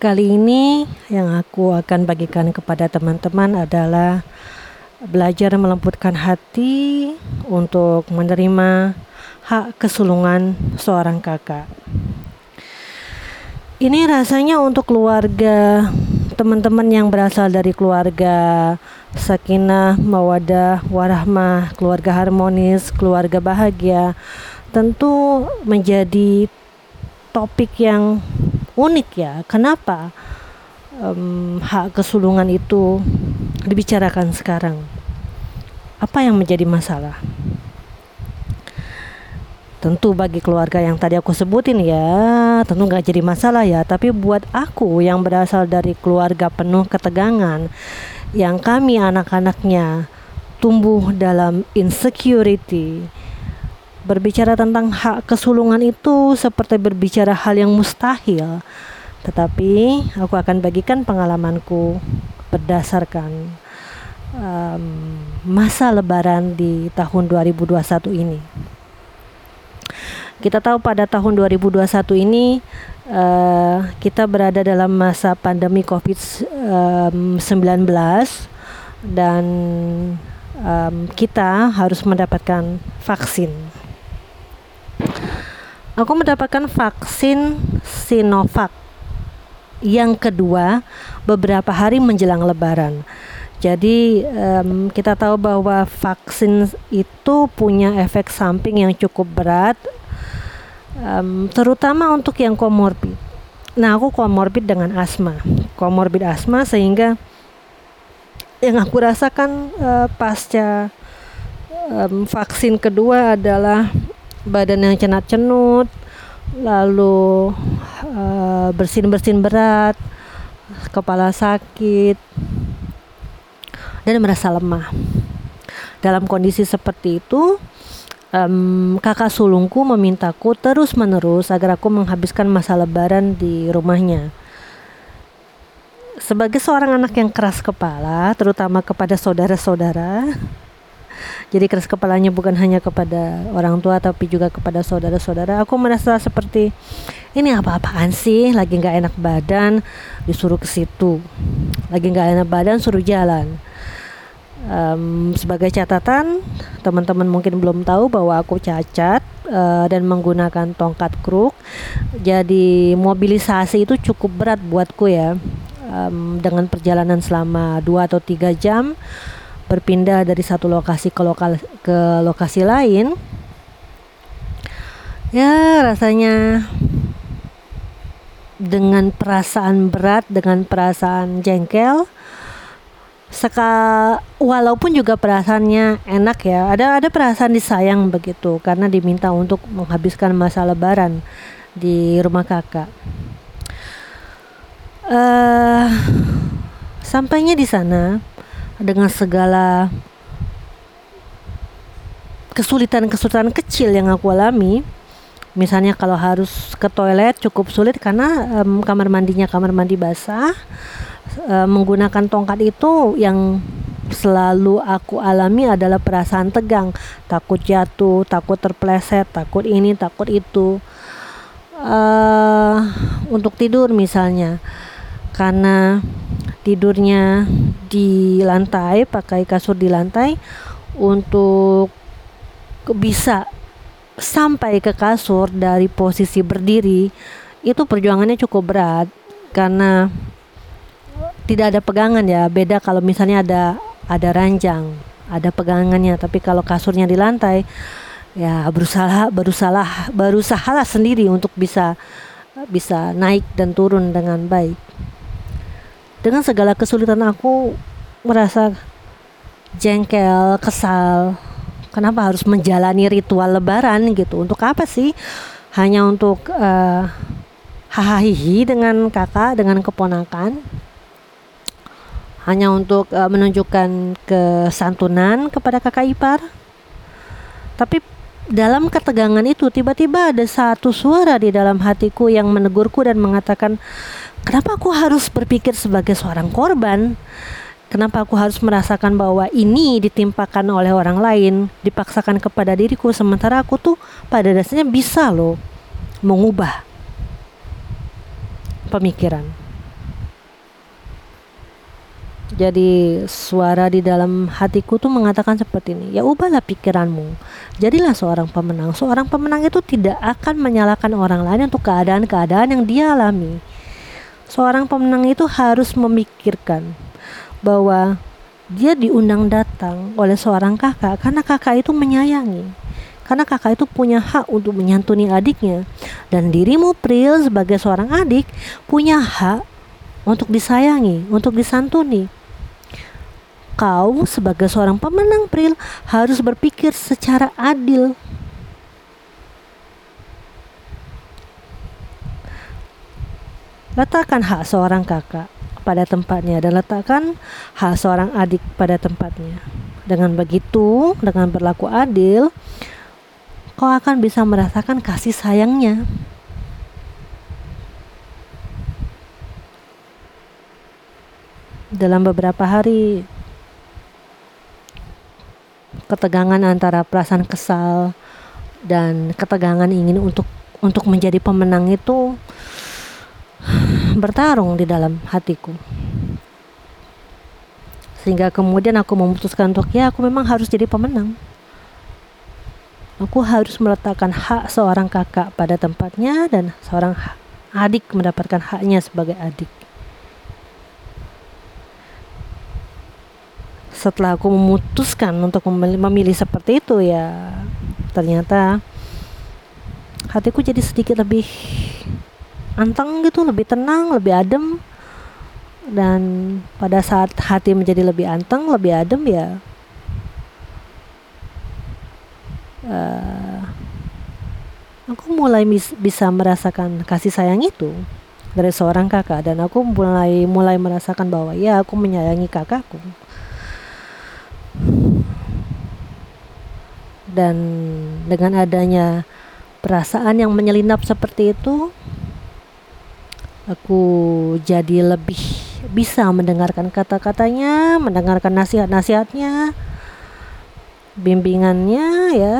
Kali ini yang aku akan bagikan kepada teman-teman adalah belajar melembutkan hati untuk menerima hak kesulungan seorang kakak. Ini rasanya untuk keluarga teman-teman yang berasal dari keluarga sakinah, mawadah, warahmah, keluarga harmonis, keluarga bahagia, tentu menjadi topik yang unik ya. Kenapa um, hak kesulungan itu dibicarakan sekarang? Apa yang menjadi masalah? Tentu bagi keluarga yang tadi aku sebutin ya, tentu nggak jadi masalah ya. Tapi buat aku yang berasal dari keluarga penuh ketegangan, yang kami anak-anaknya tumbuh dalam insecurity, Berbicara tentang hak kesulungan itu seperti berbicara hal yang mustahil. Tetapi aku akan bagikan pengalamanku berdasarkan um, masa lebaran di tahun 2021 ini. Kita tahu pada tahun 2021 ini uh, kita berada dalam masa pandemi COVID-19 dan um, kita harus mendapatkan vaksin. Aku mendapatkan vaksin Sinovac yang kedua beberapa hari menjelang Lebaran. Jadi um, kita tahu bahwa vaksin itu punya efek samping yang cukup berat, um, terutama untuk yang komorbid. Nah aku komorbid dengan asma, komorbid asma sehingga yang aku rasakan uh, pasca um, vaksin kedua adalah badan yang cenat-cenut, lalu uh, bersin-bersin berat, kepala sakit, dan merasa lemah. Dalam kondisi seperti itu, um, kakak sulungku memintaku terus-menerus agar aku menghabiskan masa lebaran di rumahnya. Sebagai seorang anak yang keras kepala, terutama kepada saudara-saudara, jadi keras kepalanya bukan hanya kepada orang tua tapi juga kepada saudara-saudara. Aku merasa seperti ini apa-apaan sih? Lagi nggak enak badan. Disuruh ke situ. Lagi nggak enak badan suruh jalan. Um, sebagai catatan teman-teman mungkin belum tahu bahwa aku cacat uh, dan menggunakan tongkat kruk. Jadi mobilisasi itu cukup berat buatku ya. Um, dengan perjalanan selama 2 atau 3 jam berpindah dari satu lokasi ke lokal ke lokasi lain ya rasanya dengan perasaan berat dengan perasaan jengkel seka walaupun juga perasaannya enak ya ada ada perasaan disayang begitu karena diminta untuk menghabiskan masa lebaran di rumah kakak. Uh, sampainya di sana dengan segala kesulitan-kesulitan kecil yang aku alami. Misalnya kalau harus ke toilet cukup sulit karena um, kamar mandinya kamar mandi basah. Um, menggunakan tongkat itu yang selalu aku alami adalah perasaan tegang. Takut jatuh takut terpleset takut ini takut itu. Uh, untuk tidur misalnya. Karena tidurnya di lantai pakai kasur di lantai untuk bisa sampai ke kasur dari posisi berdiri itu perjuangannya cukup berat. Karena tidak ada pegangan ya beda kalau misalnya ada ada ranjang ada pegangannya. Tapi kalau kasurnya di lantai ya berusaha berusaha berusahalah sendiri untuk bisa bisa naik dan turun dengan baik dengan segala kesulitan aku merasa jengkel, kesal. Kenapa harus menjalani ritual lebaran gitu? Untuk apa sih? Hanya untuk uh, hahaha dengan kakak, dengan keponakan? Hanya untuk uh, menunjukkan kesantunan kepada kakak ipar? Tapi dalam ketegangan itu tiba-tiba ada satu suara di dalam hatiku yang menegurku dan mengatakan Kenapa aku harus berpikir sebagai seorang korban? Kenapa aku harus merasakan bahwa ini ditimpakan oleh orang lain, dipaksakan kepada diriku, sementara aku tuh pada dasarnya bisa loh mengubah pemikiran. Jadi suara di dalam hatiku tuh mengatakan seperti ini, ya ubahlah pikiranmu. Jadilah seorang pemenang. Seorang pemenang itu tidak akan menyalahkan orang lain untuk keadaan-keadaan yang dia alami. Seorang pemenang itu harus memikirkan bahwa dia diundang datang oleh seorang kakak karena kakak itu menyayangi. Karena kakak itu punya hak untuk menyantuni adiknya dan dirimu Pril sebagai seorang adik punya hak untuk disayangi, untuk disantuni kau sebagai seorang pemenang Pril harus berpikir secara adil. Letakkan hak seorang kakak pada tempatnya dan letakkan hak seorang adik pada tempatnya. Dengan begitu, dengan berlaku adil, kau akan bisa merasakan kasih sayangnya. Dalam beberapa hari ketegangan antara perasaan kesal dan ketegangan ingin untuk untuk menjadi pemenang itu bertarung di dalam hatiku. Sehingga kemudian aku memutuskan untuk ya aku memang harus jadi pemenang. Aku harus meletakkan hak seorang kakak pada tempatnya dan seorang adik mendapatkan haknya sebagai adik setelah aku memutuskan untuk memilih, seperti itu ya ternyata hatiku jadi sedikit lebih anteng gitu lebih tenang lebih adem. Dan pada saat hati menjadi lebih anteng lebih adem ya uh, aku mulai bis, bisa merasakan kasih sayang itu dari seorang kakak. Dan aku mulai mulai merasakan bahwa ya aku menyayangi kakakku dan dengan adanya perasaan yang menyelinap seperti itu aku jadi lebih bisa mendengarkan kata-katanya mendengarkan nasihat-nasihatnya bimbingannya ya.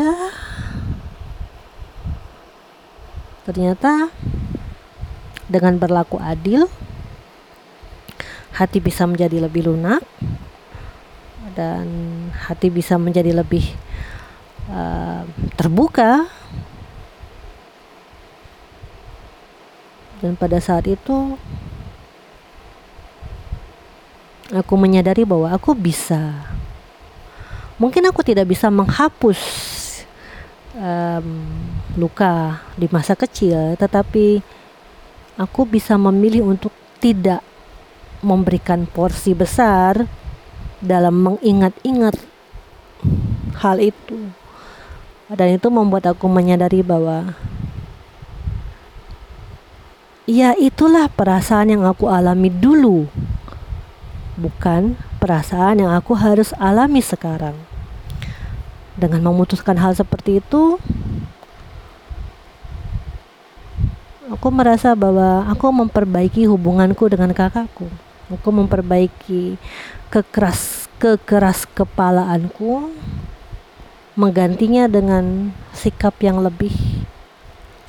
Ternyata dengan berlaku adil hati bisa menjadi lebih lunak dan hati bisa menjadi lebih uh, terbuka dan pada saat itu aku menyadari bahwa aku bisa mungkin aku tidak bisa menghapus um, luka di masa kecil tetapi aku bisa memilih untuk tidak memberikan porsi besar dalam mengingat-ingat hal itu. Dan itu membuat aku menyadari bahwa ya itulah perasaan yang aku alami dulu. Bukan perasaan yang aku harus alami sekarang. Dengan memutuskan hal seperti itu, aku merasa bahwa aku memperbaiki hubunganku dengan kakakku. Aku memperbaiki kekeras kekeras kepalaanku menggantinya dengan sikap yang lebih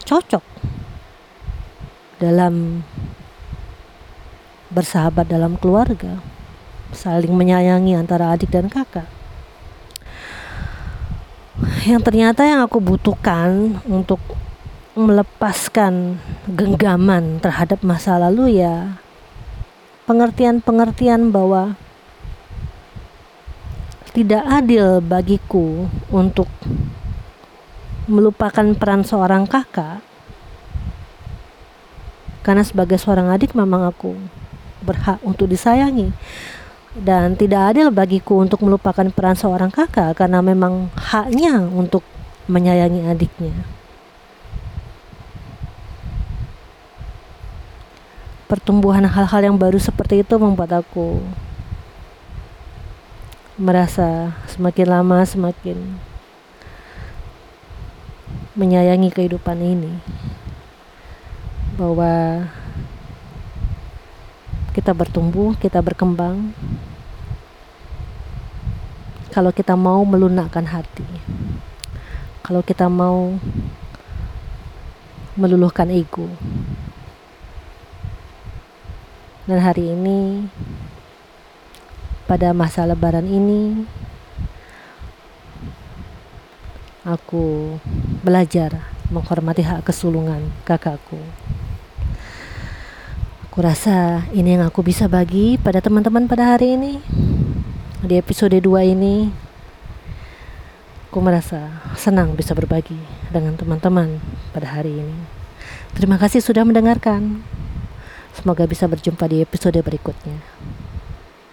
cocok dalam bersahabat dalam keluarga, saling menyayangi antara adik dan kakak. Yang ternyata yang aku butuhkan untuk melepaskan genggaman terhadap masa lalu ya pengertian-pengertian bahwa tidak adil bagiku untuk melupakan peran seorang kakak karena sebagai seorang adik memang aku berhak untuk disayangi dan tidak adil bagiku untuk melupakan peran seorang kakak karena memang haknya untuk menyayangi adiknya. Pertumbuhan hal-hal yang baru seperti itu membuat aku merasa semakin lama semakin menyayangi kehidupan ini. Bahwa kita bertumbuh, kita berkembang. Kalau kita mau melunakkan hati. Kalau kita mau meluluhkan ego. Dan hari ini pada masa lebaran ini aku belajar menghormati hak kesulungan kakakku. Aku rasa ini yang aku bisa bagi pada teman-teman pada hari ini. Di episode 2 ini, aku merasa senang bisa berbagi dengan teman-teman pada hari ini. Terima kasih sudah mendengarkan. Semoga bisa berjumpa di episode berikutnya.